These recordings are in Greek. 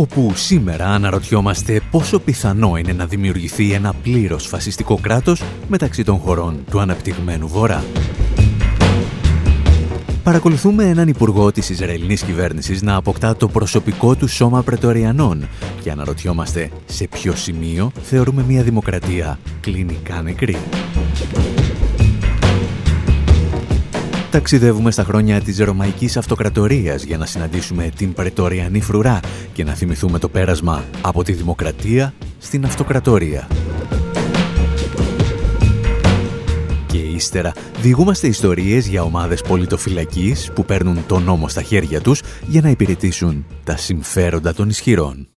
Όπου σήμερα αναρωτιόμαστε πόσο πιθανό είναι να δημιουργηθεί ένα πλήρως φασιστικό κράτος μεταξύ των χωρών του αναπτυγμένου Βορρά. Παρακολουθούμε έναν υπουργό της Ισραηλινής κυβέρνησης να αποκτά το προσωπικό του σώμα πρετοριανών και αναρωτιόμαστε σε ποιο σημείο θεωρούμε μια δημοκρατία κλινικά νεκρή. Ταξιδεύουμε στα χρόνια της Ρωμαϊκής Αυτοκρατορίας για να συναντήσουμε την Πρετοριανή Φρουρά και να θυμηθούμε το πέρασμα από τη Δημοκρατία στην Αυτοκρατορία. Και ύστερα διηγούμαστε ιστορίες για ομάδες πολιτοφυλακής που παίρνουν τον νόμο στα χέρια τους για να υπηρετήσουν τα συμφέροντα των ισχυρών.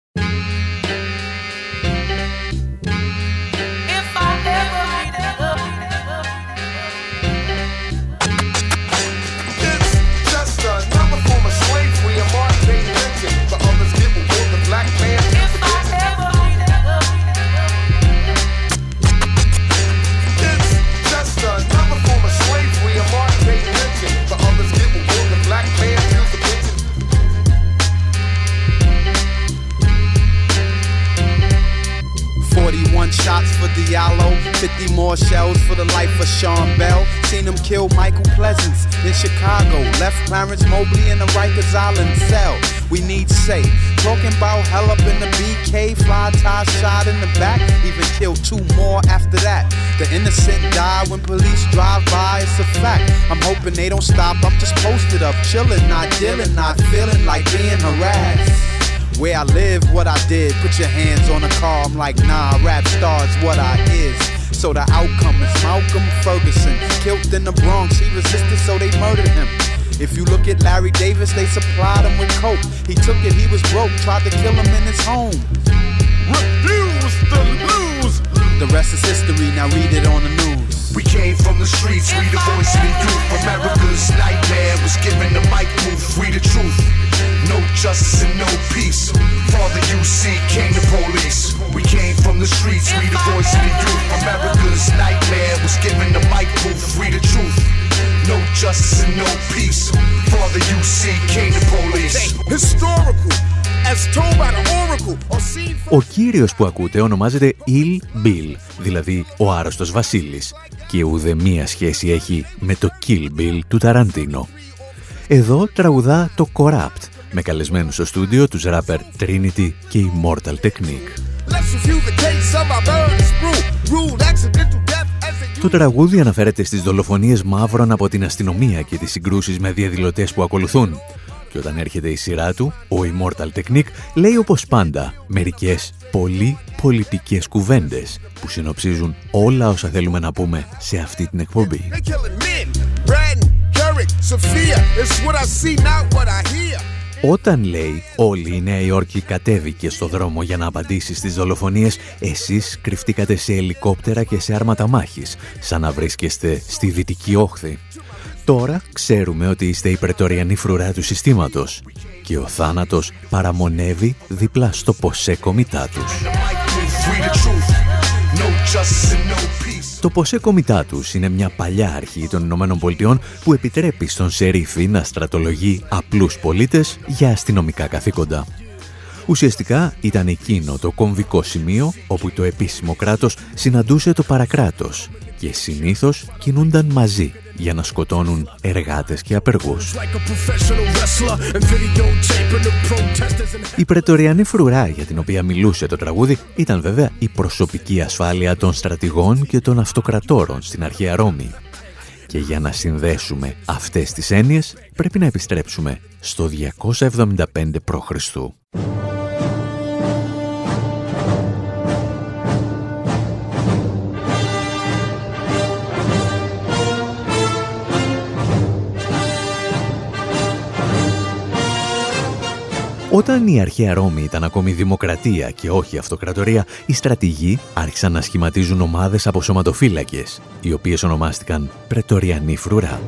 Clarence Mobley in the Rikers Island cell. We need say. Talking about hell up in the BK, fly tie shot in the back. Even killed two more after that. The innocent die when police drive by, it's a fact. I'm hoping they don't stop. I'm just posted up, chilling, not dealing, not feeling like being harassed. Where I live, what I did. Put your hands on the car. I'm like, nah, rap stars, what I is. So the outcome is Malcolm Ferguson, killed in the Bronx. He resisted, so they murdered him. If you look at Larry Davis, they supplied him with coke. He took it, he was broke, tried to kill him in his home. Refuse the news. The rest is history, now read it on the news. We came from the streets, we the voice of the youth. America's nightmare was given the mic move, we the truth. No justice and no peace. Father UC came the police. We came from the streets, we the voice of the youth. America's nightmare was given the mic proof, we the truth. No justice and no peace. Father UC came the police. Historical. Ο κύριος που ακούτε ονομάζεται Il Bill, δηλαδή ο άρρωστος Βασίλης και ουδε μία σχέση έχει με το Kill Bill του Ταραντίνο. Εδώ τραγουδά το Corrupt, με καλεσμένους στο στούντιο τους ράπερ Trinity και Immortal Technique. Το τραγούδι αναφέρεται στις δολοφονίες μαύρων από την αστυνομία και τις συγκρούσεις με διαδηλωτές που ακολουθούν. Και όταν έρχεται η σειρά του, ο Immortal Technique λέει όπως πάντα μερικές πολύ πολιτικές κουβέντες που συνοψίζουν όλα όσα θέλουμε να πούμε σε αυτή την εκπομπή. Όταν λέει όλη η Νέα Υόρκη κατέβηκε στο δρόμο για να απαντήσεις στις δολοφονίες, εσείς κρυφτήκατε σε ελικόπτερα και σε άρματα μάχης, σαν να βρίσκεστε στη Δυτική Όχθη. Τώρα ξέρουμε ότι είστε η πρετοριανή φρουρά του συστήματος και ο θάνατος παραμονεύει δίπλα στο ποσέ κομιτά τους. Το Ποσέ Κομιτάτους είναι μια παλιά αρχή των Ηνωμένων Πολιτειών που επιτρέπει στον Σερίφη να στρατολογεί απλούς πολίτες για αστυνομικά καθήκοντα. Ουσιαστικά ήταν εκείνο το κομβικό σημείο όπου το επίσημο κράτος συναντούσε το παρακράτος και συνήθως κινούνταν μαζί για να σκοτώνουν εργάτες και απεργούς. Η πρετοριανή φρουρά για την οποία μιλούσε το τραγούδι ήταν βέβαια η προσωπική ασφάλεια των στρατηγών και των αυτοκρατόρων στην αρχαία Ρώμη. Και για να συνδέσουμε αυτές τις έννοιες πρέπει να επιστρέψουμε στο 275 π.Χ. Όταν η αρχαία Ρώμη ήταν ακόμη δημοκρατία και όχι αυτοκρατορία, οι στρατηγοί άρχισαν να σχηματίζουν ομάδες από σωματοφύλακες, οι οποίες ονομάστηκαν Πρετοριανή Φρουρά.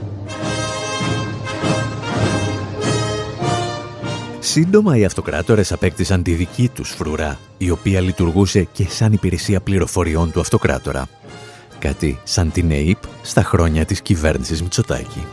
Σύντομα οι αυτοκράτορες απέκτησαν τη δική τους φρουρά, η οποία λειτουργούσε και σαν υπηρεσία πληροφοριών του αυτοκράτορα. Κάτι σαν την ΕΙΠ στα χρόνια της κυβέρνησης Μητσοτάκη.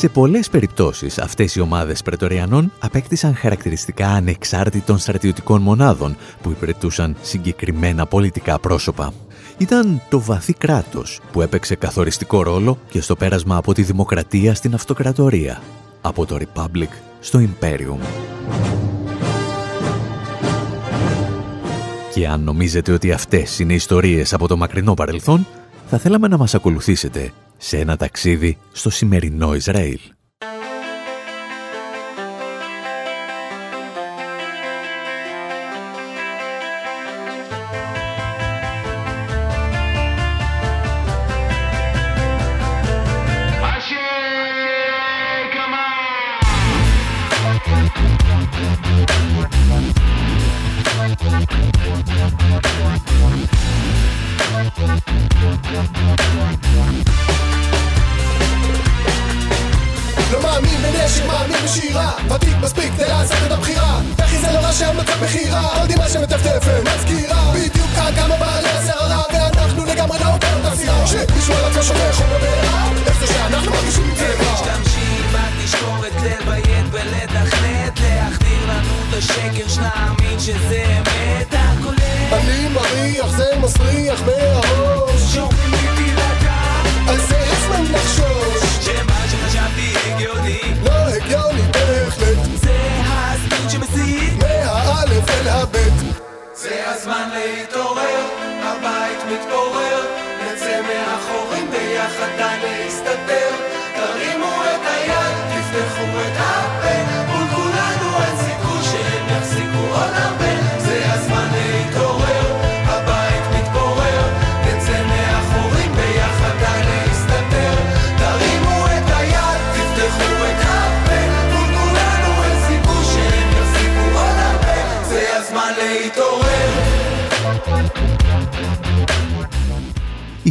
Σε πολλές περιπτώσεις αυτές οι ομάδες πρετοριανών απέκτησαν χαρακτηριστικά ανεξάρτητων στρατιωτικών μονάδων που υπηρετούσαν συγκεκριμένα πολιτικά πρόσωπα. Ήταν το βαθύ κράτος που έπαιξε καθοριστικό ρόλο και στο πέρασμα από τη δημοκρατία στην αυτοκρατορία, από το Republic στο Imperium. Και αν νομίζετε ότι αυτές είναι ιστορίες από το μακρινό παρελθόν, θα θέλαμε να μας ακολουθήσετε σε ένα ταξίδι στο σημερινό Ισραήλ.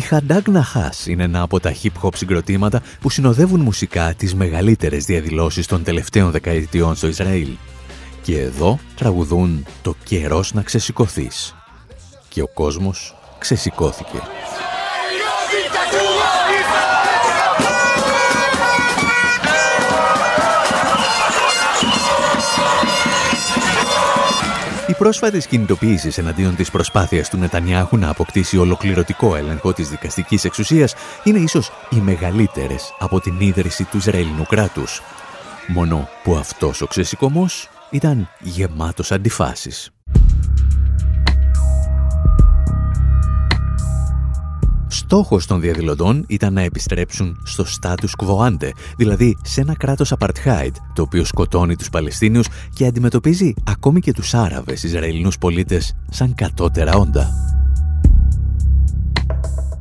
Η Χαντάγ Ναχάς είναι ένα από τα hip-hop συγκροτήματα που συνοδεύουν μουσικά τις μεγαλύτερες διαδηλώσεις των τελευταίων δεκαετιών στο Ισραήλ. Και εδώ τραγουδούν το «Καιρός να ξεσηκωθείς». Και ο κόσμος ξεσηκώθηκε. Πρόσφατες κινητοποιήσεις εναντίον της προσπάθειας του Νετανιάχου να αποκτήσει ολοκληρωτικό έλεγχο της δικαστικής εξουσίας είναι ίσως οι μεγαλύτερες από την ίδρυση του Ισραηλινού κράτους. Μόνο που αυτός ο ξεσηκωμός ήταν γεμάτος αντιφάσεις. Στόχος των διαδηλωτών ήταν να επιστρέψουν στο status quo ante, δηλαδή σε ένα κράτος apartheid, το οποίο σκοτώνει τους Παλαιστίνιους και αντιμετωπίζει ακόμη και τους Άραβες Ισραηλινούς πολίτες σαν κατώτερα όντα.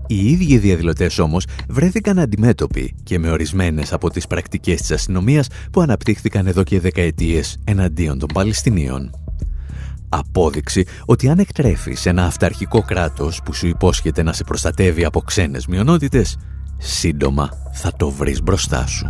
Οι ίδιοι διαδηλωτές όμως βρέθηκαν αντιμέτωποι και με ορισμένες από τις πρακτικές της αστυνομίας που αναπτύχθηκαν εδώ και δεκαετίες εναντίον των Παλαιστινίων απόδειξη ότι αν εκτρέφεις ένα αυταρχικό κράτος που σου υπόσχεται να σε προστατεύει από ξένες μειονότητες, σύντομα θα το βρεις μπροστά σου.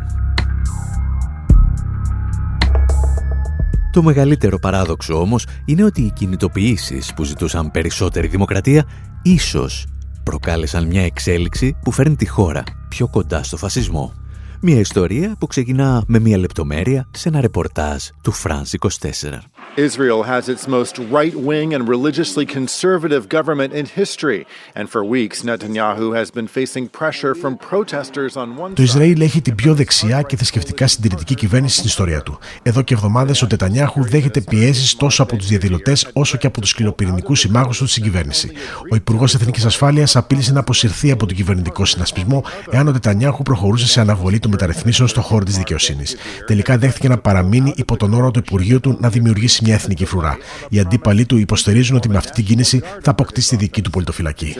Το μεγαλύτερο παράδοξο όμως είναι ότι οι κινητοποιήσεις που ζητούσαν περισσότερη δημοκρατία ίσως προκάλεσαν μια εξέλιξη που φέρνει τη χώρα πιο κοντά στο φασισμό. Μια ιστορία που ξεκινά με μια λεπτομέρεια σε ένα ρεπορτάζ του France 24. Israel has its most right wing and religiously conservative government in history. And for weeks, Netanyahu has been facing pressure from protesters on one Το Ισραήλ έχει την πιο δεξιά και θρησκευτικά συντηρητική κυβέρνηση στην ιστορία του. Εδώ και εβδομάδες ο Νετανιάχου δέχεται πιέσεις τόσο από τους διαδηλωτές όσο και από τους κλινοπυρηνικού συμμάχους τους στην κυβέρνηση. Ο Υπουργός Εθνικής Ασφάλειας απείλησε να αποσυρθεί από τον κυβερνητικό συνασπισμό εάν ο Νετανιάχου προχωρούσε σε αναβολή των μεταρρυθμίσεων στον χώρο της δικαιοσύνης. Τελικά δέχθηκε να παραμείνει υπό τον όρο του Υπουργείου του να δημιουργήσει μια εθνική φρουρά. Οι αντίπαλοι του υποστηρίζουν ότι με αυτή την κίνηση θα αποκτήσει τη δική του πολιτοφυλακή.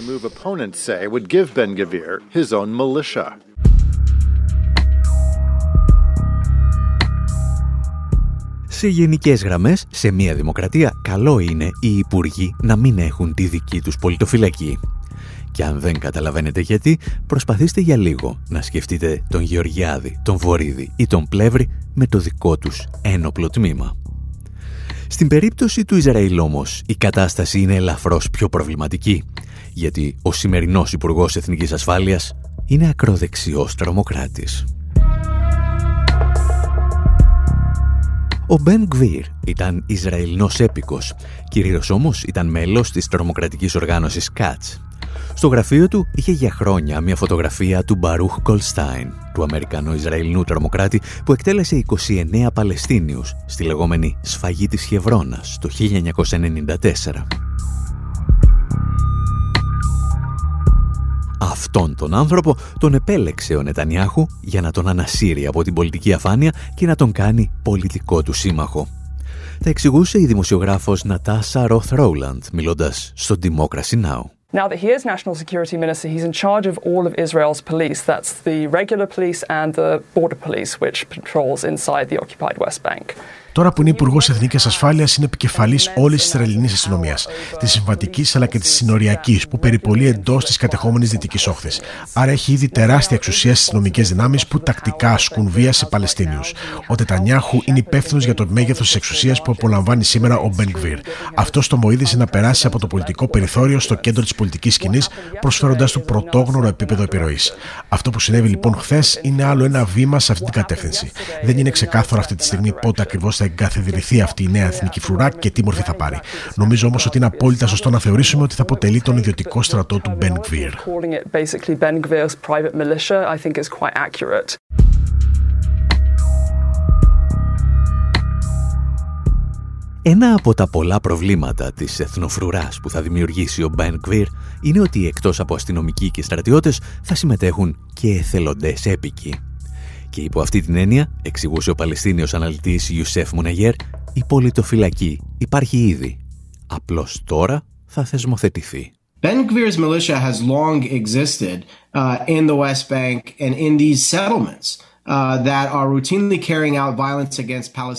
Σε γενικές γραμμές, σε μια δημοκρατία, καλό είναι οι υπουργοί να μην έχουν τη δική τους πολιτοφυλακή. Και αν δεν καταλαβαίνετε γιατί, προσπαθήστε για λίγο να σκεφτείτε τον Γεωργιάδη, τον Βορύδη ή τον Πλεύρη με το δικό τους ένοπλο τμήμα. Στην περίπτωση του Ισραήλ όμως, η κατάσταση είναι ελαφρώς πιο προβληματική, γιατί ο σημερινός Υπουργός Εθνικής Ασφάλειας είναι ακροδεξιός τρομοκράτης. Ο Μπεν Γκβίρ ήταν Ισραηλινός έπικος, κυρίως όμως ήταν μέλος της τρομοκρατικής οργάνωσης ΚΑΤΣ. Στο γραφείο του είχε για χρόνια μια φωτογραφία του Μπαρούχ Κολστάιν, του Αμερικανό-Ισραηλινού τρομοκράτη που εκτέλεσε 29 Παλαιστίνιους στη λεγόμενη «Σφαγή της Χευρώνας» το 1994. Αυτόν τον άνθρωπο τον επέλεξε ο Νετανιάχου για να τον ανασύρει από την πολιτική αφάνεια και να τον κάνει πολιτικό του σύμμαχο. Θα εξηγούσε η δημοσιογράφος Νατάσα Ροθ Ρόουλαντ μιλώντας στο Democracy Now! Now that he is National Security Minister, he's in charge of all of Israel's police. That's the regular police and the border police, which patrols inside the occupied West Bank. Τώρα που είναι Υπουργός Εθνικής Ασφάλειας, είναι επικεφαλής όλης της Ισραηλινής αστυνομίας, της συμβατικής αλλά και της συνοριακής, που περιπολεί εντός της κατεχόμενης Δυτικής Όχθης. Άρα έχει ήδη τεράστια εξουσία στις αστυνομικές δυνάμεις που τακτικά ασκούν βία σε Παλαιστίνιους. Ο Τετανιάχου είναι υπεύθυνος για το μέγεθος της εξουσίας που απολαμβάνει σήμερα ο Μπεν Γκβίρ. Αυτός τον βοήθησε να περάσει από το πολιτικό περιθώριο στο κέντρο της πολιτικής σκηνής, προσφέροντάς του πρωτόγνωρο επίπεδο επιρροής. Αυτό που συνέβη λοιπόν χθες είναι άλλο ένα βήμα σε αυτή την κατεύθυνση. Δεν είναι ξεκάθαρο αυτή τη στιγμή πότε ακριβώς θα εγκαθιδρυθεί αυτή η νέα εθνική φρουρά και τι μορφή θα πάρει. Νομίζω όμως ότι είναι απόλυτα σωστό να θεωρήσουμε ότι θα αποτελεί τον ιδιωτικό στρατό του Ben Gvir. Ένα από τα πολλά προβλήματα της εθνοφρουράς που θα δημιουργήσει ο Μπεν Γκβίρ είναι ότι εκτός από αστυνομικοί και στρατιώτες θα συμμετέχουν και εθελοντές έπικοι. Και υπό αυτή την έννοια, εξηγούσε ο Παλαιστίνιος αναλυτής Ιουσέφ Μουναγέρ, η πολιτοφυλακή υπάρχει ήδη. Απλώς τώρα θα θεσμοθετηθεί. Ben Gvir's militia has long existed uh, in the West Bank and in these settlements.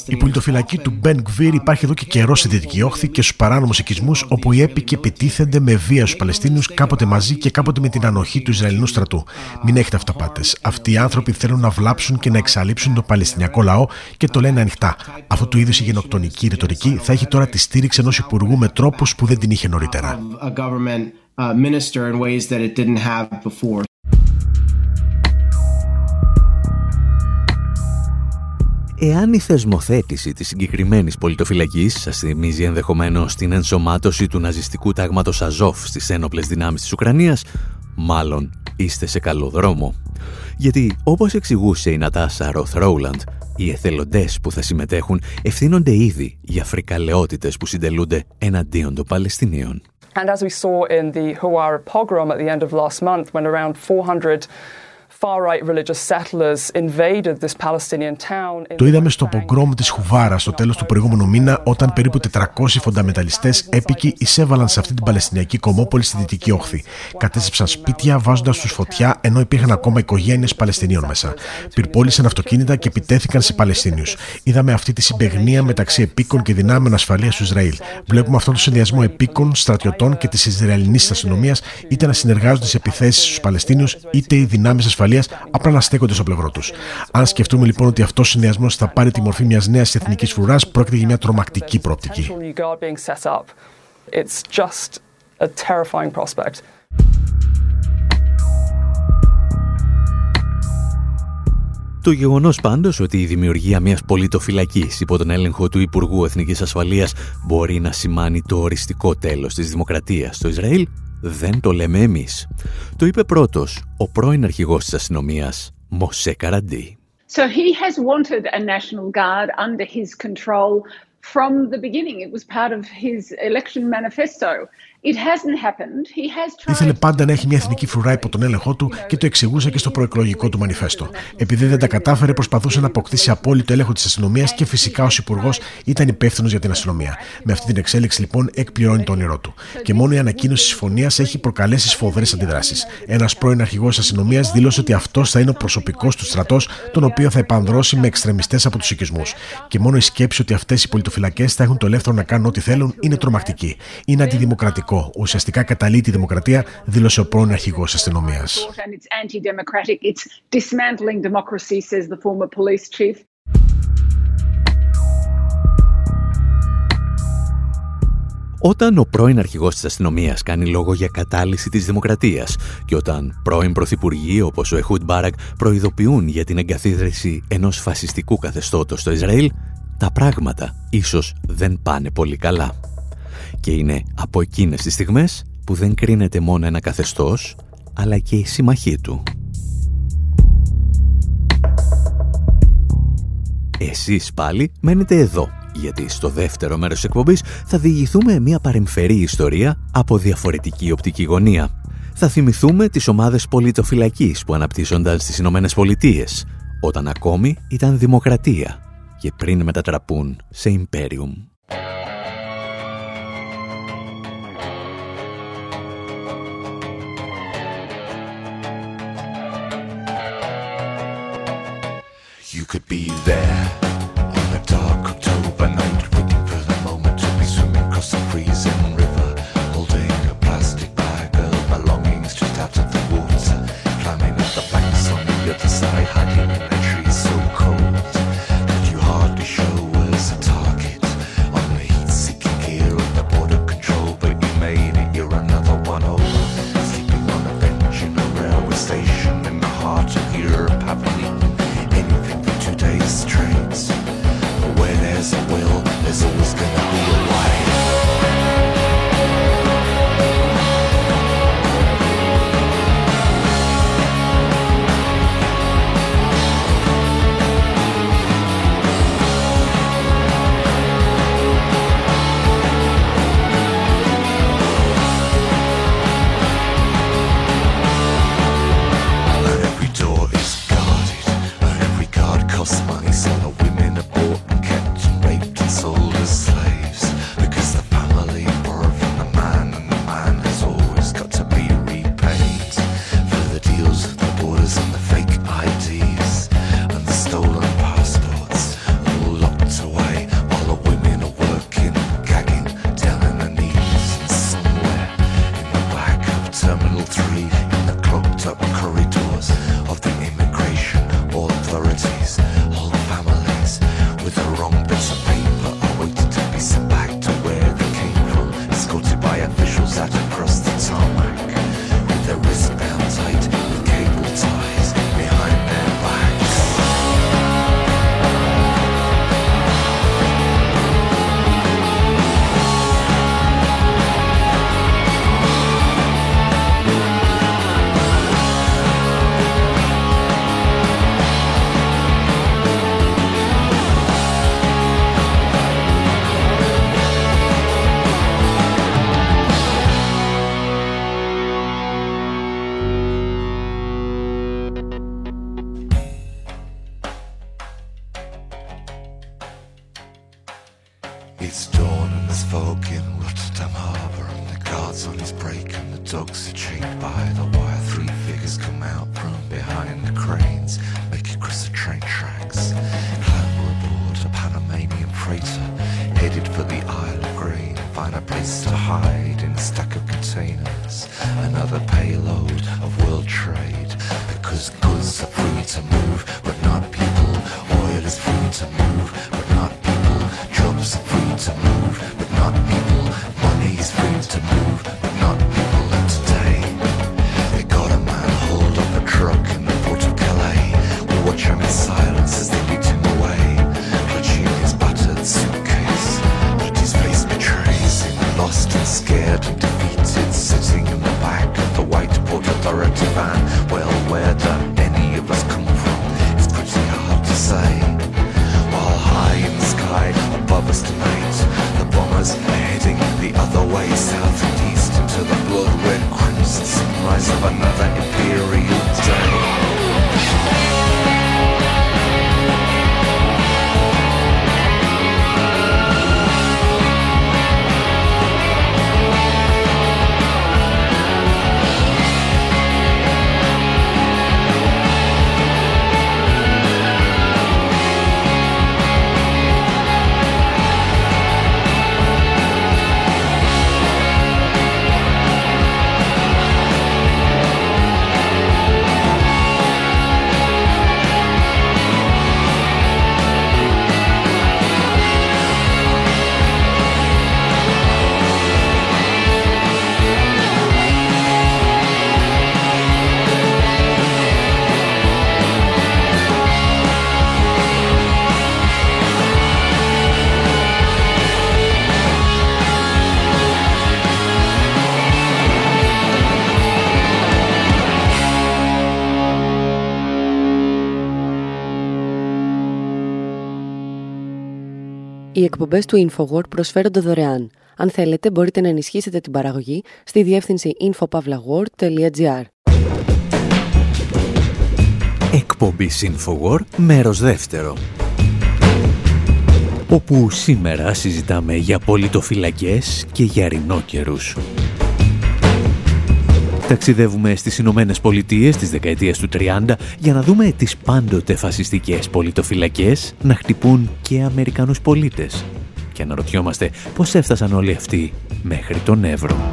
Η πολιτοφυλακή του Μπεν Γκβίρ υπάρχει εδώ και καιρό στη Δυτική Όχθη και στους παράνομους οικισμούς, όπου οι έπικοι επιτίθενται με βία στους Παλαιστίνιους, κάποτε μαζί και κάποτε με την ανοχή του Ισραηλινού στρατού. Μην έχετε αυταπάτες. Αυτοί οι άνθρωποι θέλουν να βλάψουν και να εξαλείψουν τον Παλαιστινιακό λαό και το λένε ανοιχτά. Αυτού του είδους η γενοκτονική ρητορική θα έχει τώρα τη στήριξη ενός υπουργού με τρόπους που δεν την είχε νωρίτερα. Εάν η θεσμοθέτηση της συγκεκριμένης πολιτοφυλακής σας θυμίζει ενδεχομένως την ενσωμάτωση του ναζιστικού τάγματος Αζόφ στις ένοπλες δυνάμεις της Ουκρανίας, μάλλον είστε σε καλό δρόμο. Γιατί, όπως εξηγούσε η Νατάσα Ροθ Ρόουλαντ, οι εθελοντές που θα συμμετέχουν ευθύνονται ήδη για φρικαλαιότητες που συντελούνται εναντίον των Παλαιστινίων. And as we saw in the Huwara pogrom at the end of last month, when around 400 το είδαμε στο πογκρόμ της Χουβάρα στο τέλος του προηγούμενου μήνα, όταν περίπου 400 φονταμεταλιστές έπικοι εισέβαλαν σε αυτή την Παλαιστινιακή κομμόπολη στη Δυτική Όχθη. Κατέστρεψαν σπίτια, βάζοντας τους φωτιά, ενώ υπήρχαν ακόμα οικογένειες Παλαιστινίων μέσα. Πυρπόλησαν αυτοκίνητα και επιτέθηκαν σε Παλαιστίνιους. Είδαμε αυτή τη συμπεγνία μεταξύ επίκων και δυνάμεων ασφαλείας του Ισραήλ. Βλέπουμε αυτόν τον συνδυασμό επίκων, στρατιωτών και της Ισραηλινής αστυνομίας είτε να συνεργάζονται σε επιθέσεις στους Παλαιστίνιους, είτε οι δυνάμεις ασφαλεία απλά να στέκονται στο πλευρό τους. Αν σκεφτούμε λοιπόν ότι αυτός ο συνδυασμός θα πάρει τη μορφή μιας νέας εθνικής φρουράς, πρόκειται για μια τρομακτική προοπτική. Το γεγονός πάντως ότι η δημιουργία μιας πολιτοφυλακής υπό τον έλεγχο του Υπουργού Εθνικής Ασφαλείας μπορεί να σημάνει το οριστικό τέλος της δημοκρατίας στο Ισραήλ δεν το λέμε εμείς. Το είπε πρώτος ο πρώην αρχηγός της αστυνομίας, Μωσέ Καραντή. So he has wanted a National Guard under his control from the beginning. It was part of his election manifesto. Ήθελε πάντα να έχει μια εθνική φρουρά υπό τον έλεγχό του και το εξηγούσε και στο προεκλογικό του μανιφέστο. Επειδή δεν τα κατάφερε, προσπαθούσε να αποκτήσει απόλυτο έλεγχο της αστυνομίας και φυσικά ως υπουργός ήταν υπεύθυνος για την αστυνομία. Με αυτή την εξέλιξη λοιπόν εκπληρώνει το όνειρό του. Και μόνο η ανακοίνωση της συμφωνία έχει προκαλέσει σφοδρές αντιδράσεις. Ένας πρώην αρχηγός αστυνομίας δήλωσε ότι αυτός θα είναι ο προσωπικός του στρατός, τον οποίο θα επανδρώσει με εξτρεμιστές από τους οικισμούς. Και μόνο η σκέψη ότι αυτές οι πολιτοφυλακές θα έχουν το ελεύθερο να κάνουν ό,τι θέλουν είναι τρομακτική. Είναι αντιδημοκρατικό. Ουσιαστικά καταλύει τη δημοκρατία, δήλωσε ο πρώην αρχηγός αστυνομίας. Όταν ο πρώην αρχηγός της αστυνομίας κάνει λόγο για κατάλυση της δημοκρατίας και όταν πρώην πρωθυπουργοί όπως ο Εχούντ Μπάρακ προειδοποιούν για την εγκαθίδρυση ενός φασιστικού καθεστώτος στο Ισραήλ, τα πράγματα ίσως δεν πάνε πολύ καλά. Και είναι από εκείνες τις στιγμές που δεν κρίνεται μόνο ένα καθεστώς, αλλά και η συμμαχή του. Εσείς πάλι μένετε εδώ γιατί στο δεύτερο μέρος της εκπομπής θα διηγηθούμε μια παρεμφερή ιστορία από διαφορετική οπτική γωνία. Θα θυμηθούμε τις ομάδες πολιτοφυλακής που αναπτύσσονταν στις Ηνωμένες Πολιτείες, όταν ακόμη ήταν δημοκρατία και πριν μετατραπούν σε Ιμπέριουμ. could be there on a dark October night, waiting for the moment to be swimming across the freezing. Οι εκπομπές του InfoWord προσφέρονται δωρεάν. Αν θέλετε, μπορείτε να ενισχύσετε την παραγωγή στη διεύθυνση infopavlagor.gr. Εκπομπή InfoWord, μέρος δεύτερο. Όπου σήμερα συζητάμε για πολιτοφυλακές και για ρινόκερους. Ταξιδεύουμε στις Ηνωμένες Πολιτείες της δεκαετίας του 30 για να δούμε τις πάντοτε φασιστικές πολιτοφυλακές να χτυπούν και Αμερικανούς πολίτες. Και αναρωτιόμαστε πώς έφτασαν όλοι αυτοί μέχρι τον Εύρο.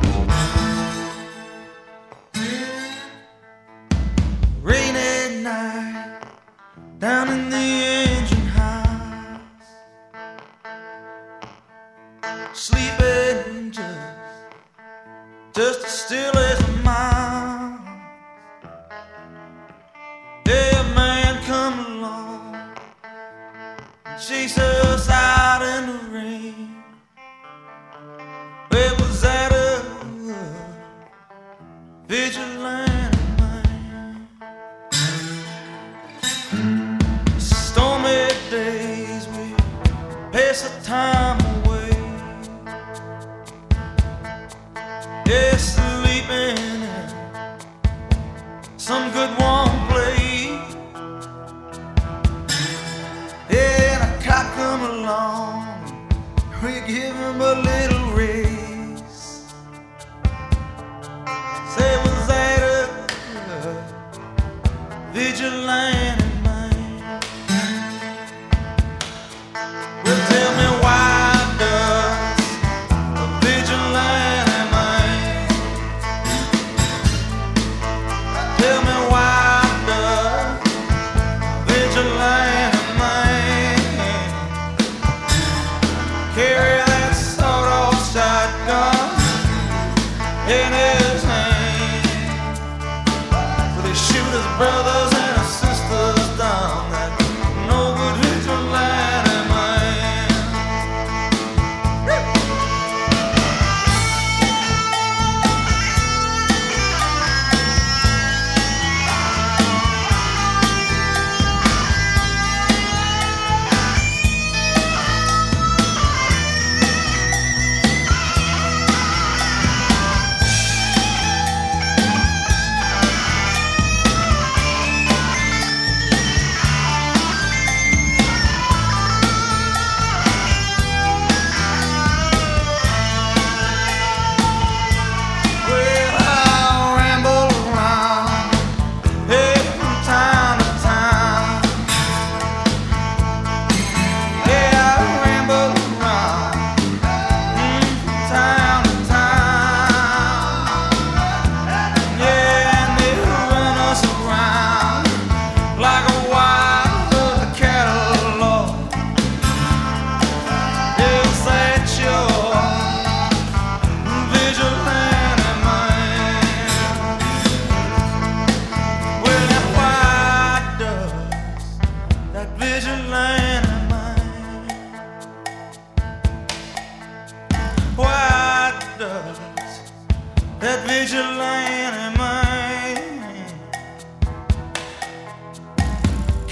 that vigilante mind.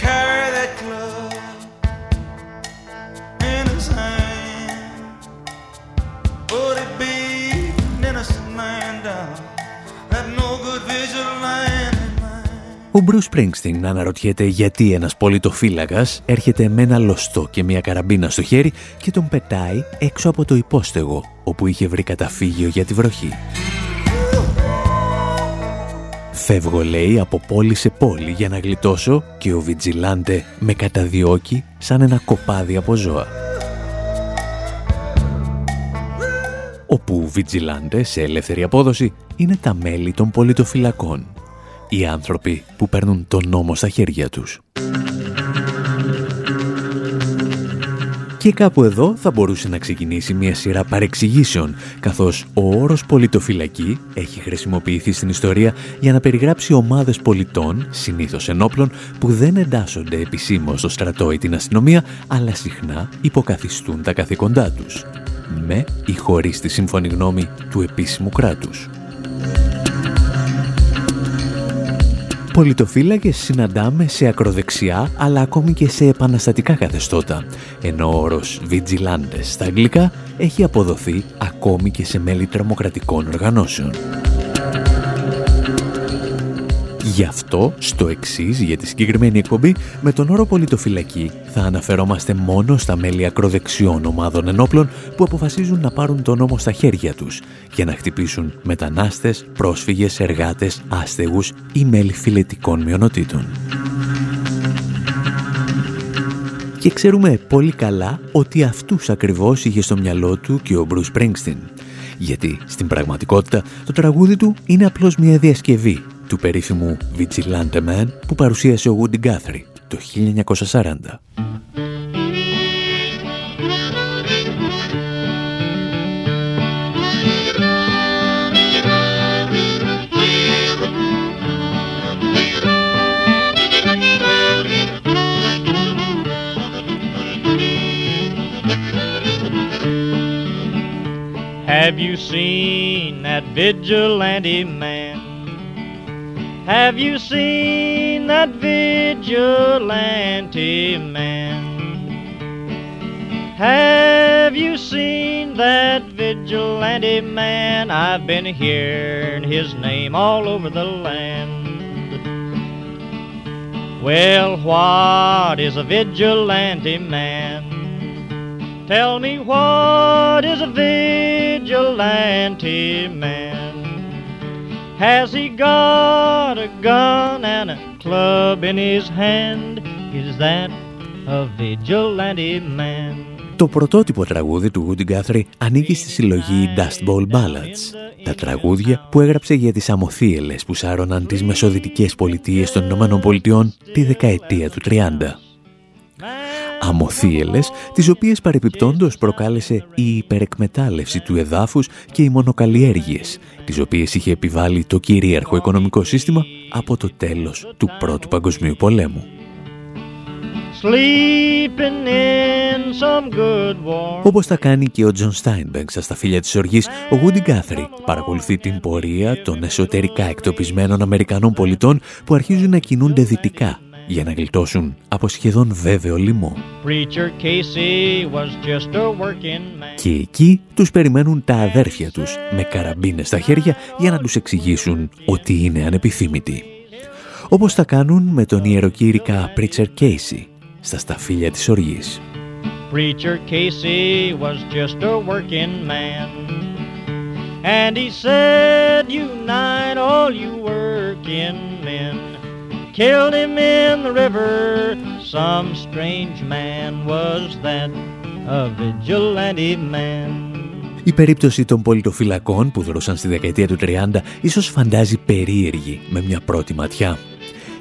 Carry that in his hand. Ο Μπρου Σπρίγκστιν αναρωτιέται γιατί ένας πολιτοφύλακας έρχεται με ένα λοστό και μια καραμπίνα στο χέρι και τον πετάει έξω από το υπόστεγο όπου είχε βρει καταφύγιο για τη βροχή. Φεύγω, λέει, από πόλη σε πόλη για να γλιτώσω και ο Βιτζιλάντε με καταδιώκει σαν ένα κοπάδι από ζώα. Όπου Βιτζιλάντε σε ελεύθερη απόδοση είναι τα μέλη των πολιτοφυλακών οι άνθρωποι που παίρνουν τον νόμο στα χέρια τους. Και κάπου εδώ θα μπορούσε να ξεκινήσει μια σειρά παρεξηγήσεων, καθώς ο όρος πολιτοφυλακή έχει χρησιμοποιηθεί στην ιστορία για να περιγράψει ομάδες πολιτών, συνήθως ενόπλων, που δεν εντάσσονται επισήμως στο στρατό ή την αστυνομία, αλλά συχνά υποκαθιστούν τα καθήκοντά τους, με ή χωρίς τη σύμφωνη γνώμη του επίσημου κράτους. Πολιτοφύλακες συναντάμε σε ακροδεξιά αλλά ακόμη και σε επαναστατικά καθεστώτα, ενώ ο όρος «vigilantes» στα αγγλικά έχει αποδοθεί ακόμη και σε μέλη τρομοκρατικών οργανώσεων. Γι' αυτό, στο εξής για τη συγκεκριμένη εκπομπή, με τον όρο πολιτοφυλακή θα αναφερόμαστε μόνο στα μέλη ακροδεξιών ομάδων ενόπλων που αποφασίζουν να πάρουν τον νόμο στα χέρια τους για να χτυπήσουν μετανάστες, πρόσφυγες, εργάτες, άστεγους ή μέλη φιλετικών μειονοτήτων. Και ξέρουμε πολύ καλά ότι αυτούς ακριβώς είχε στο μυαλό του και ο Μπρους Springsteen. Γιατί στην πραγματικότητα το τραγούδι του είναι απλώς μια διασκευή του περίφημου Vigilante Man που παρουσίασε ο Woody Guthrie το 1940. Have you seen that vigilante man? Have you seen that vigilante man? Have you seen that vigilante man? I've been hearing his name all over the land. Well, what is a vigilante man? Tell me what is a vigilante man? Has he got a gun and a club in his hand? Is that a vigilante man? Το πρωτότυπο τραγούδι του Woody Guthrie ανήκει στη συλλογή Dust Bowl Ballads, τα τραγούδια που έγραψε για τις αμοθίελες που σάρωναν τις μεσοδυτικές πολιτείες των Ηνωμένων Πολιτειών τη δεκαετία του 30 αμοθίελες, τις οποίες παρεπιπτόντως προκάλεσε η υπερεκμετάλλευση του εδάφους και οι μονοκαλλιέργειες, τις οποίες είχε επιβάλει το κυρίαρχο οικονομικό σύστημα από το τέλος του Πρώτου Παγκοσμίου Πολέμου. Όπως τα κάνει και ο Τζον Στάινμπεκ στα Σταφύλια της Οργής, ο Γούντι Γκάθρι παρακολουθεί την πορεία των εσωτερικά εκτοπισμένων Αμερικανών πολιτών που αρχίζουν να κινούνται δυτικά για να γλιτώσουν από σχεδόν βέβαιο λοιμό. Και εκεί τους περιμένουν τα αδέρφια τους με καραμπίνες στα χέρια για να τους εξηγήσουν ότι είναι ανεπιθύμητοι. Όπως τα κάνουν με τον ιεροκήρυκα Preacher Casey στα σταφύλια της οργής. Preacher Casey was just a working man And he said unite all you working men killed him in the river. Some strange man was that, a vigilante man. Η περίπτωση των πολιτοφυλακών που δρόσαν στη δεκαετία του 30 ίσως φαντάζει περίεργη με μια πρώτη ματιά.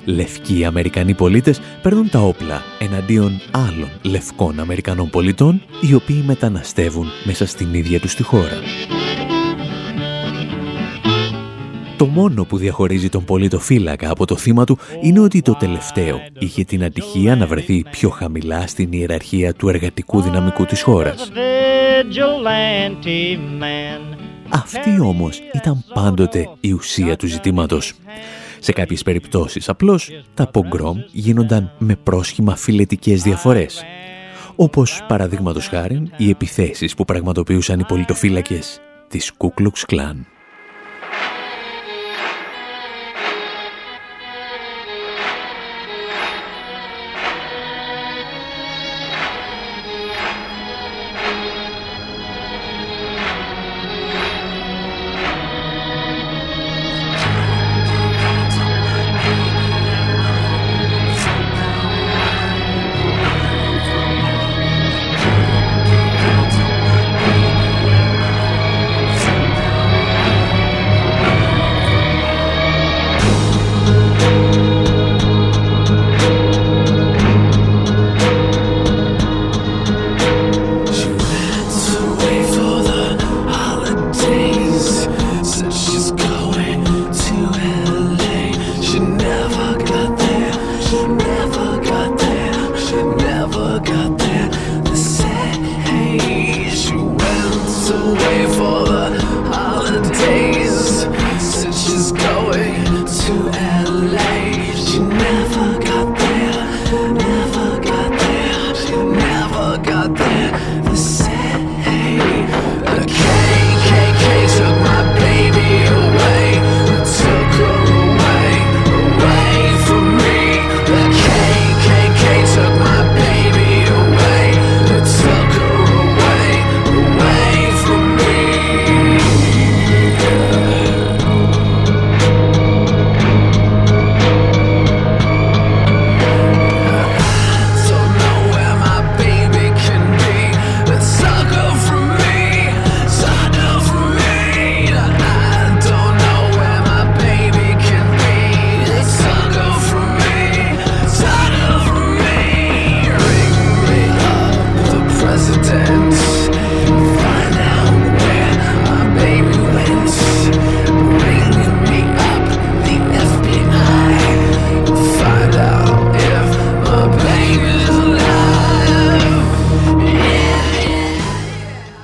Λευκοί Αμερικανοί πολίτες παίρνουν τα όπλα εναντίον άλλων λευκών Αμερικανών πολιτών οι οποίοι μεταναστεύουν μέσα στην ίδια τους τη χώρα. Το μόνο που διαχωρίζει τον πολιτοφύλακα από το θύμα του είναι ότι το τελευταίο είχε την ατυχία να βρεθεί πιο χαμηλά στην ιεραρχία του εργατικού δυναμικού της χώρας. Αυτή όμως ήταν πάντοτε η ουσία του ζητήματος. Σε κάποιες περιπτώσεις απλώς τα πογκρόμ γίνονταν με πρόσχημα φιλετικές διαφορές. Όπως παραδείγματος χάρη οι επιθέσεις που πραγματοποιούσαν οι πολιτοφύλακες της Κούκλουξ Κλάν.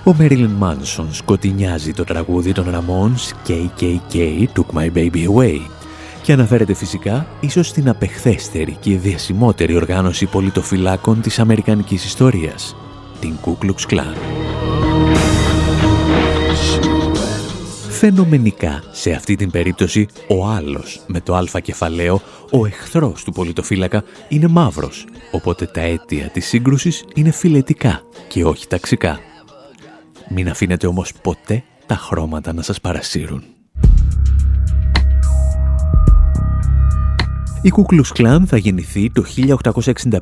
Ο Μέριλιν Μάνσον σκοτεινιάζει το τραγούδι των Ramones KKK Took My Baby Away και αναφέρεται φυσικά ίσως στην απεχθέστερη και διασημότερη οργάνωση πολιτοφυλάκων της Αμερικανικής ιστορίας, την Ku Klux Klan. Φαινομενικά, σε αυτή την περίπτωση, ο άλλος με το αλφα κεφαλαίο, ο εχθρός του πολιτοφύλακα, είναι μαύρος, οπότε τα αίτια της σύγκρουσης είναι φιλετικά και όχι ταξικά. Μην αφήνετε όμως ποτέ τα χρώματα να σας παρασύρουν. Η Κούκλους Κλάν θα γεννηθεί το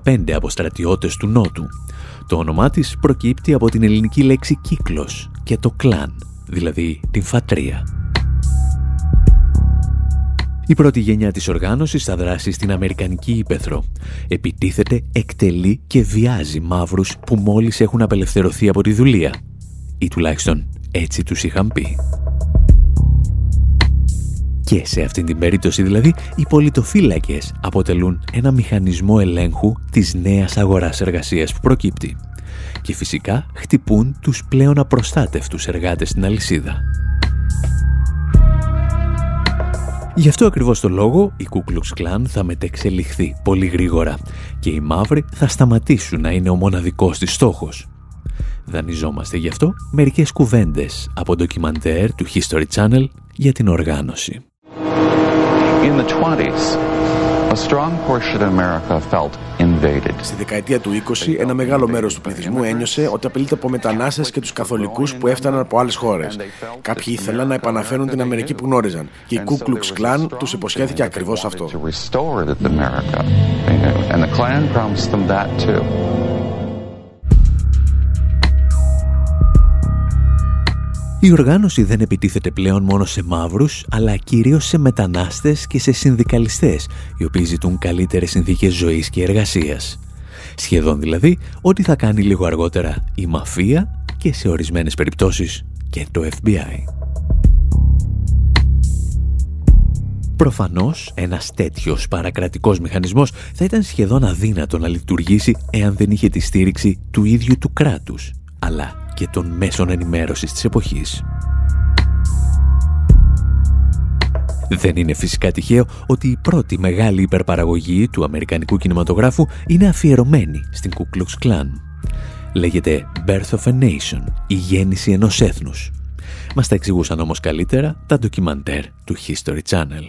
1865 από στρατιώτες του Νότου. Το όνομά της προκύπτει από την ελληνική λέξη κύκλος και το κλάν, δηλαδή την φατρία. Η πρώτη γενιά της οργάνωσης θα δράσει στην Αμερικανική Ήπεθρο. Επιτίθεται, εκτελεί και βιάζει μαύρους που μόλις έχουν απελευθερωθεί από τη δουλεία. Ή τουλάχιστον έτσι τους είχαν πει. Και σε αυτήν την περίπτωση δηλαδή, οι πολιτοφύλακες αποτελούν ένα μηχανισμό ελέγχου της νέας αγοράς εργασίας που προκύπτει. Και φυσικά χτυπούν τους πλέον απροστάτευτους εργάτες στην αλυσίδα. Γι' αυτό ακριβώς το λόγο η Κούκλουξ Κλάν θα μετεξελιχθεί πολύ γρήγορα και οι μαύροι θα σταματήσουν να είναι ο μοναδικός της στόχος. Δανειζόμαστε γι' αυτό μερικές κουβέντες από ντοκιμαντέρ του History Channel για την οργάνωση. In the 20s, a strong portion of America felt invaded. Στη δεκαετία του 20, ένα μεγάλο μέρος του πληθυσμού ένιωσε ότι απειλείται από μετανάστες και τους καθολικούς που έφταναν από άλλες χώρες. Κάποιοι ήθελαν να επαναφέρουν την Αμερική που γνώριζαν και η Ku Klux Klan τους υποσχέθηκε ακριβώς αυτό. Η οργάνωση δεν επιτίθεται πλέον μόνο σε μαύρους, αλλά κυρίως σε μετανάστες και σε συνδικαλιστές, οι οποίοι ζητούν καλύτερες συνθήκες ζωής και εργασίας. Σχεδόν δηλαδή ό,τι θα κάνει λίγο αργότερα η μαφία και σε ορισμένες περιπτώσεις και το FBI. Προφανώς, ένας τέτοιος παρακρατικός μηχανισμός θα ήταν σχεδόν αδύνατο να λειτουργήσει εάν δεν είχε τη στήριξη του ίδιου του κράτους, αλλά και των μέσων ενημέρωσης της εποχής. Δεν είναι φυσικά τυχαίο ότι η πρώτη μεγάλη υπερπαραγωγή του αμερικανικού κινηματογράφου είναι αφιερωμένη στην Ku Klux Klan. Λέγεται Birth of a Nation, η γέννηση ενός έθνους. Μας τα εξηγούσαν όμως καλύτερα τα ντοκιμαντέρ του History Channel.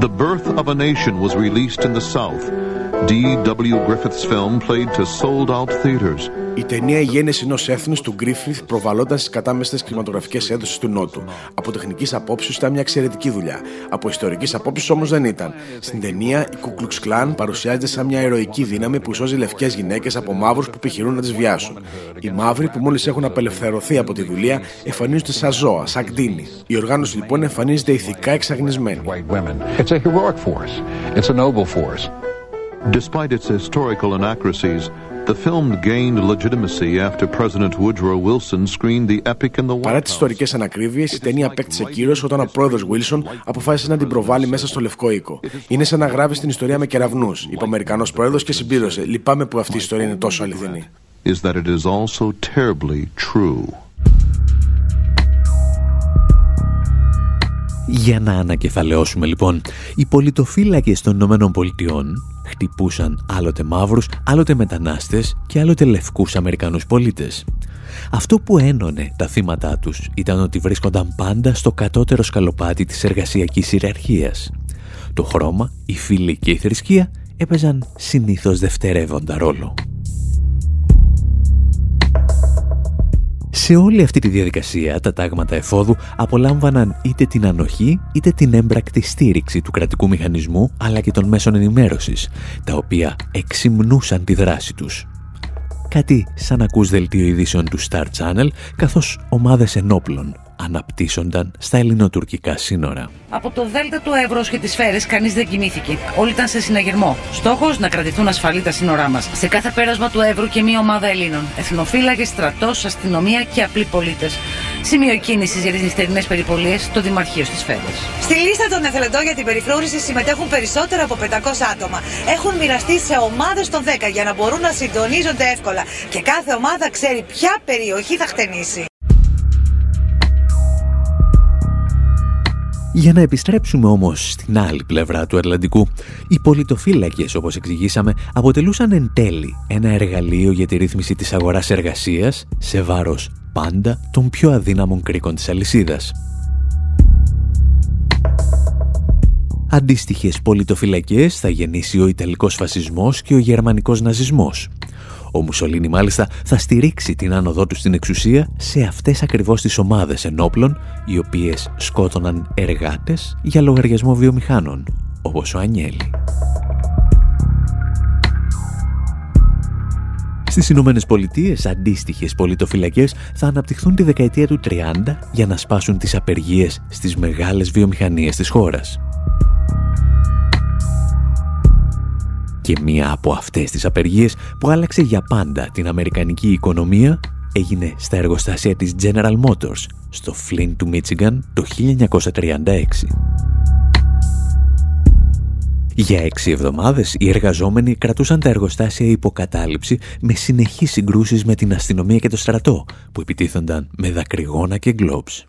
The Birth of a Nation was released in the South. D.W. Griffith's film played to sold-out theaters. Η ταινία «Η γέννηση ενός έθνους» του Γκρίφιθ προβαλόταν στι κατάμεστες κινηματογραφικές αίθουσε του Νότου. Από τεχνικής απόψεως ήταν μια εξαιρετική δουλειά. Από ιστορικής απόψεως όμως δεν ήταν. Στην ταινία, η Ku Klux Klan παρουσιάζεται σαν μια ηρωική δύναμη που σώζει λευκές γυναίκες από μαύρους που επιχειρούν να τις βιάσουν. Οι μαύροι που μόλις έχουν απελευθερωθεί από τη δουλεία εμφανίζονται σαν ζώα, σαν κτίνη. Η οργάνωση λοιπόν εμφανίζεται ηθικά εξαγνισμένη. It's a heroic force. It's a noble force. Despite its historical inaccuracies, the film gained legitimacy after President Woodrow Wilson screened the epic in the White Παρά τις ιστορικές ανακρίβειες, η ταινία απέκτησε κύρο όταν ο πρόεδρος Wilson αποφάσισε να την προβάλλει μέσα στο Λευκό Οίκο. Είναι σαν να γράφει την ιστορία με κεραυνούς, είπε ο Αμερικανός πρόεδρος και συμπλήρωσε. Λυπάμαι που αυτή η ιστορία είναι τόσο αληθινή. is that it is also terribly true. Για να ανακεφαλαιώσουμε λοιπόν, οι πολιτοφύλακες των Ηνωμένων Πολιτειών χτυπούσαν άλλοτε μαύρους, άλλοτε μετανάστες και άλλοτε λευκούς Αμερικανούς πολίτες. Αυτό που ένωνε τα θύματα τους ήταν ότι βρίσκονταν πάντα στο κατώτερο σκαλοπάτι της εργασιακής ιεραρχίας. Το χρώμα, η φύλη και η θρησκεία έπαιζαν συνήθως δευτερεύοντα ρόλο. Σε όλη αυτή τη διαδικασία τα τάγματα εφόδου απολάμβαναν είτε την ανοχή είτε την έμπρακτη στήριξη του κρατικού μηχανισμού αλλά και των μέσων ενημέρωσης, τα οποία εξυμνούσαν τη δράση τους. Κάτι σαν ακούς δελτίο ειδήσεων του Star Channel, καθώς ομάδες ενόπλων αναπτύσσονταν στα ελληνοτουρκικά σύνορα. Από το Δέλτα του Εύρου και τις σφαίρες κανείς δεν κοιμήθηκε. Όλοι ήταν σε συναγερμό. Στόχος να κρατηθούν ασφαλή τα σύνορά μας. Σε κάθε πέρασμα του Εύρου και μία ομάδα Ελλήνων. Εθνοφύλακες, στρατός, αστυνομία και απλοί πολίτες. Σημείο κίνηση για τις νυχτερινές περιπολίες στο Δημαρχείο στις Σφαίρε. Στη λίστα των εθελοντών για την περιφρούρηση συμμετέχουν περισσότερα από 500 άτομα. Έχουν μοιραστεί σε ομάδες των 10 για να μπορούν να συντονίζονται εύκολα. Και κάθε ομάδα ξέρει ποια περιοχή θα χτενίσει. Για να επιστρέψουμε όμως στην άλλη πλευρά του Ατλαντικού, οι πολιτοφύλακες, όπως εξηγήσαμε, αποτελούσαν εν τέλει ένα εργαλείο για τη ρύθμιση της αγοράς εργασίας σε βάρος πάντα των πιο αδύναμων κρίκων της αλυσίδας. Αντίστοιχες πολιτοφυλακές θα γεννήσει ο Ιταλικός φασισμός και ο Γερμανικός ναζισμός. Ο Μουσολίνη μάλιστα θα στηρίξει την άνοδό του στην εξουσία σε αυτές ακριβώς τις ομάδες ενόπλων οι οποίες σκότωναν εργάτες για λογαριασμό βιομηχάνων, όπως ο Ανιέλη. Στις Ηνωμένες Πολιτείες, αντίστοιχες πολιτοφυλακές θα αναπτυχθούν τη δεκαετία του 30 για να σπάσουν τις απεργίες στις μεγάλες βιομηχανίες της χώρας. Και μία από αυτές τις απεργίες που άλλαξε για πάντα την αμερικανική οικονομία έγινε στα εργοστάσια της General Motors στο Flint του Michigan το 1936. Για έξι εβδομάδες οι εργαζόμενοι κρατούσαν τα εργοστάσια υποκατάληψη με συνεχείς συγκρούσεις με την αστυνομία και το στρατό που επιτίθονταν με δακρυγόνα και γκλόμπς.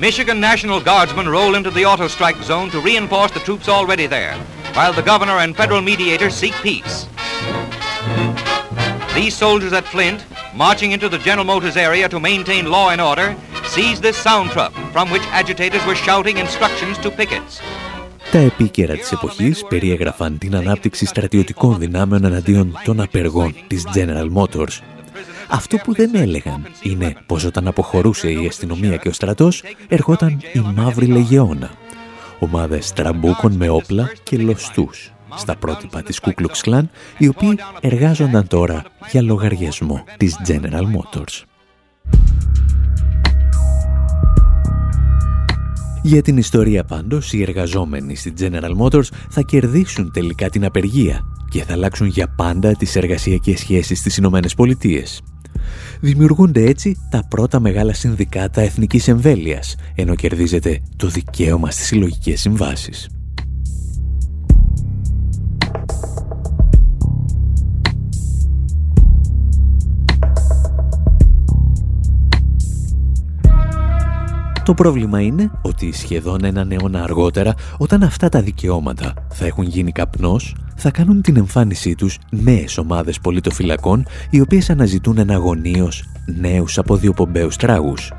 Michigan National Guardsmen roll into the auto strike zone to reinforce the troops already there, while the governor and federal mediators seek peace. These soldiers at Flint, marching into the General Motors area to maintain law and order, seized this sound truck from which agitators were shouting instructions to pickets. Τα επίκαιρα της εποχής περιέγραφαν την ανάπτυξη στρατιωτικών δυνάμεων εναντίον των απεργών της General Motors. Αυτό που δεν έλεγαν είναι πως όταν αποχωρούσε η αστυνομία και ο στρατός ερχόταν η Μαύρη Λεγεώνα. Ομάδες τραμπούκων με όπλα και λοστούς στα πρότυπα της Ku Klux Klan, οι οποίοι εργάζονταν τώρα για λογαριασμό της General Motors. Για την ιστορία πάντως, οι εργαζόμενοι στη General Motors θα κερδίσουν τελικά την απεργία και θα αλλάξουν για πάντα τις εργασιακές σχέσεις στις Ηνωμένες Πολιτείες. Δημιουργούνται έτσι τα πρώτα μεγάλα συνδικάτα εθνικής εμβέλειας, ενώ κερδίζεται το δικαίωμα στις συλλογικές συμβάσεις. Το πρόβλημα είναι ότι σχεδόν έναν αιώνα αργότερα, όταν αυτά τα δικαιώματα θα έχουν γίνει καπνός, θα κάνουν την εμφάνισή τους νέες ομάδες πολιτοφυλακών, οι οποίες αναζητούν εναγωνίως νέους αποδιοπομπαίους τράγους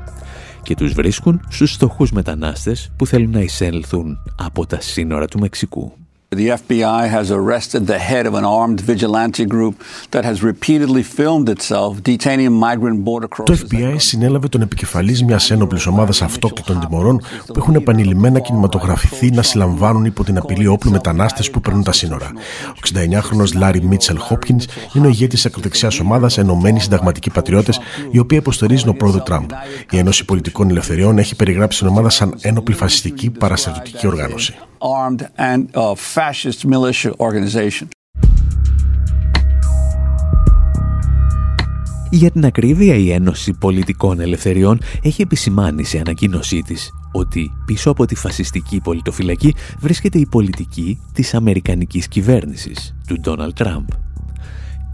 και τους βρίσκουν στους στοχούς μετανάστες που θέλουν να εισέλθουν από τα σύνορα του Μεξικού. The FBI has arrested the head of an armed vigilante group that has repeatedly filmed itself detaining migrant border crossers. Το FBI συνέλαβε τον επικεφαλής μιας ένοπλης ομάδας αυτόκλητων τιμωρών που έχουν επανειλημμένα κινηματογραφηθεί να συλλαμβάνουν υπό την απειλή όπλου μετανάστες που περνούν τα σύνορα. Ο 69χρονος Λάρι Μίτσελ Χόπκινς είναι ο ηγέτης της ακροδεξιάς ομάδας Ενωμένοι Συνταγματικοί Πατριώτες, η οποία υποστηρίζει τον πρόεδρο Τραμπ. Η Ένωση Πολιτικών Ελευθεριών έχει περιγράψει την ομάδα σαν ένοπλη φασιστική παραστατική οργάνωση. armed and uh, fascist militia organization. Για την ακρίβεια, η Ένωση Πολιτικών Ελευθεριών έχει επισημάνει σε ανακοίνωσή της ότι πίσω από τη φασιστική πολιτοφυλακή βρίσκεται η πολιτική της Αμερικανικής κυβέρνησης, του Ντόναλτ Τραμπ.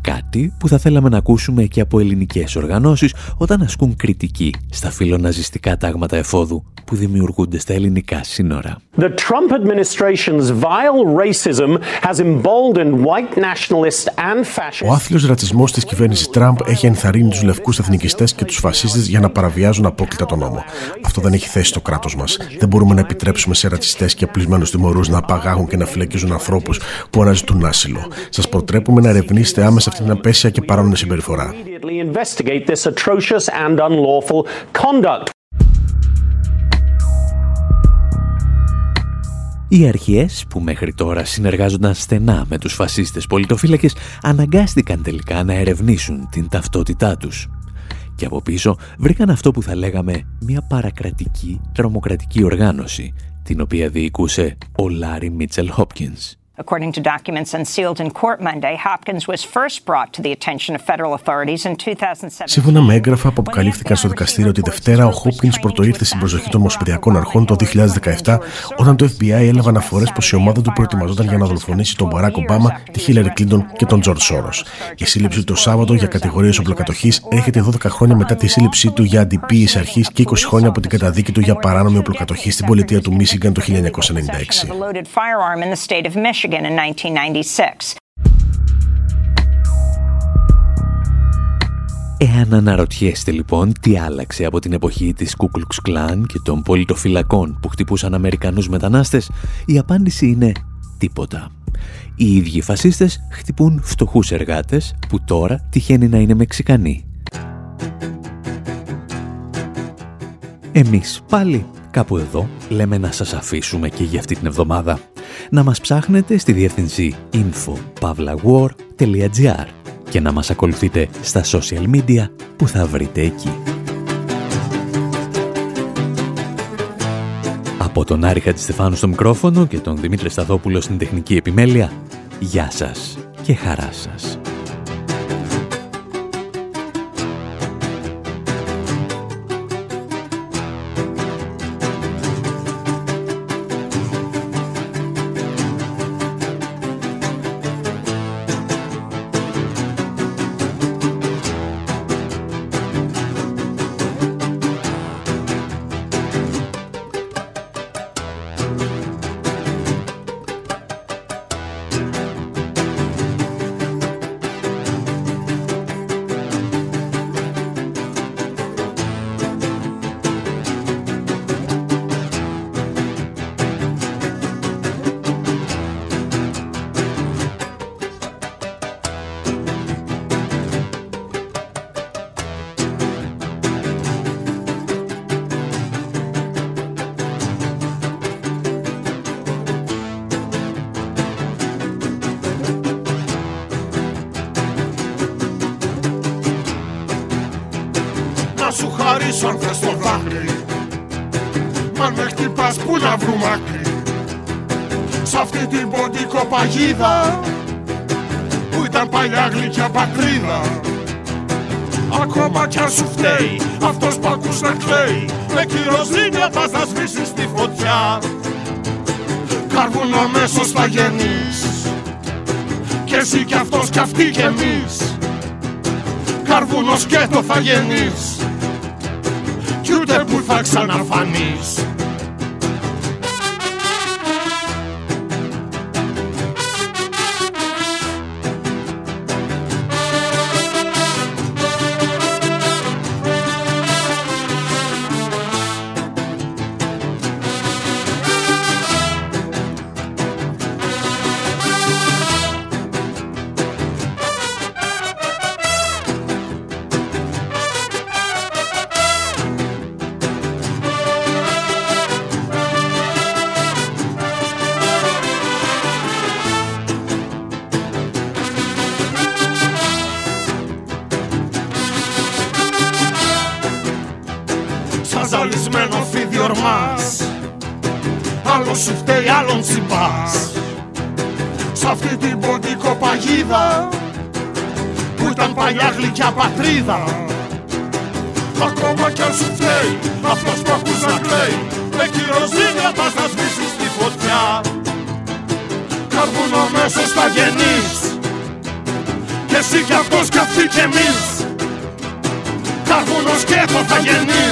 Κάτι που θα θέλαμε να ακούσουμε και από ελληνικές οργανώσεις όταν ασκούν κριτική στα φιλοναζιστικά τάγματα εφόδου που δημιουργούνται στα ελληνικά σύνορα. The Trump administration's vile racism has emboldened white nationalists and fascists. Ο άθλιος ρατσισμός της κυβέρνησης Τραμπ έχει ενθαρρύνει τους λευκούς εθνικιστές και τους φασίστες για να παραβιάζουν απόκλητα τον νόμο. Αυτό δεν έχει θέση στο κράτος μας. Δεν μπορούμε να επιτρέψουμε σε ρατσιστές και απλισμένους τιμωρούς να απαγάγουν και να φυλακίζουν ανθρώπους που αναζητούν άσυλο. Σας προτρέπουμε να ερευνήσετε άμεσα αυτή την απέσια και παράνομη συμπεριφορά. Immediately investigate this atrocious and unlawful conduct. Οι αρχές που μέχρι τώρα συνεργάζονταν στενά με τους φασίστες πολιτοφύλακες αναγκάστηκαν τελικά να ερευνήσουν την ταυτότητά τους. Και από πίσω βρήκαν αυτό που θα λέγαμε μια παρακρατική τρομοκρατική οργάνωση, την οποία διοικούσε ο Λάρι Μίτσελ Χόπκινς. According to documents unsealed in court Monday, Hopkins was first brought to the attention of federal authorities in 2007. Σύμφωνα με έγγραφα που αποκαλύφθηκαν στο δικαστήριο τη Δευτέρα, ο Χόπκιν πρωτοήρθε στην προσοχή των Ομοσπονδιακών Αρχών το 2017, όταν το FBI έλαβε αναφορές πως η ομάδα του προετοιμαζόταν για να δολοφονήσει τον Μπαράκ Ομπάμα, τη Χίλαρη Κλίντον και τον Τζορτ Σόρο. Η σύλληψη το Σάββατο για κατηγορίες οπλοκατοχής έρχεται 12 χρόνια μετά τη σύλληψή του για αντιποίηση αρχής και 20 χρόνια από την καταδίκη του για παράνομη οπλοκατοχή στην πολιτεία του Μίσιγκαν το 1996. Εάν αναρωτιέστε λοιπόν τι άλλαξε από την εποχή της Κούκλουξ Κλάν και των πολιτοφυλακών που χτυπούσαν Αμερικανούς μετανάστες, η απάντηση είναι τίποτα. Οι ίδιοι φασίστες χτυπούν φτωχούς εργάτες που τώρα τυχαίνει να είναι Μεξικανοί. Εμείς πάλι κάπου εδώ λέμε να σας αφήσουμε και για αυτή την εβδομάδα. Να μας ψάχνετε στη διεύθυνση info.pavlawar.gr και να μας ακολουθείτε στα social media που θα βρείτε εκεί. Από τον Άρη Χατζηστεφάνου στο μικρόφωνο και τον Δημήτρη Σταθόπουλο στην τεχνική επιμέλεια, γεια σας και χαρά σας. Παγίδα που ήταν παλιά γλυκιά πατρίδα. Ακόμα κι αν σου φταίει αυτός που ακούς να κλαίει. Με κυροζήνια πας να σβήσεις τη φωτιά. Καρβούνο αμέσως θα γεννείς. Κι εσύ κι αυτός κι αυτοί κι εμείς. Καρβούνος σκέτο θα γεννείς. κι ούτε που θα ξαναφανείς πατρίδα Ακόμα κι αν σου φταίει αυτός που ακούς να κλαίει Με κυροζήνια πας να σβήσεις τη φωτιά. Καρβούνο μέσος θα γεννείς Κι εσύ κι αυτός κι αυτοί κι εμείς. Καρβούνο σκέτο θα γεννείς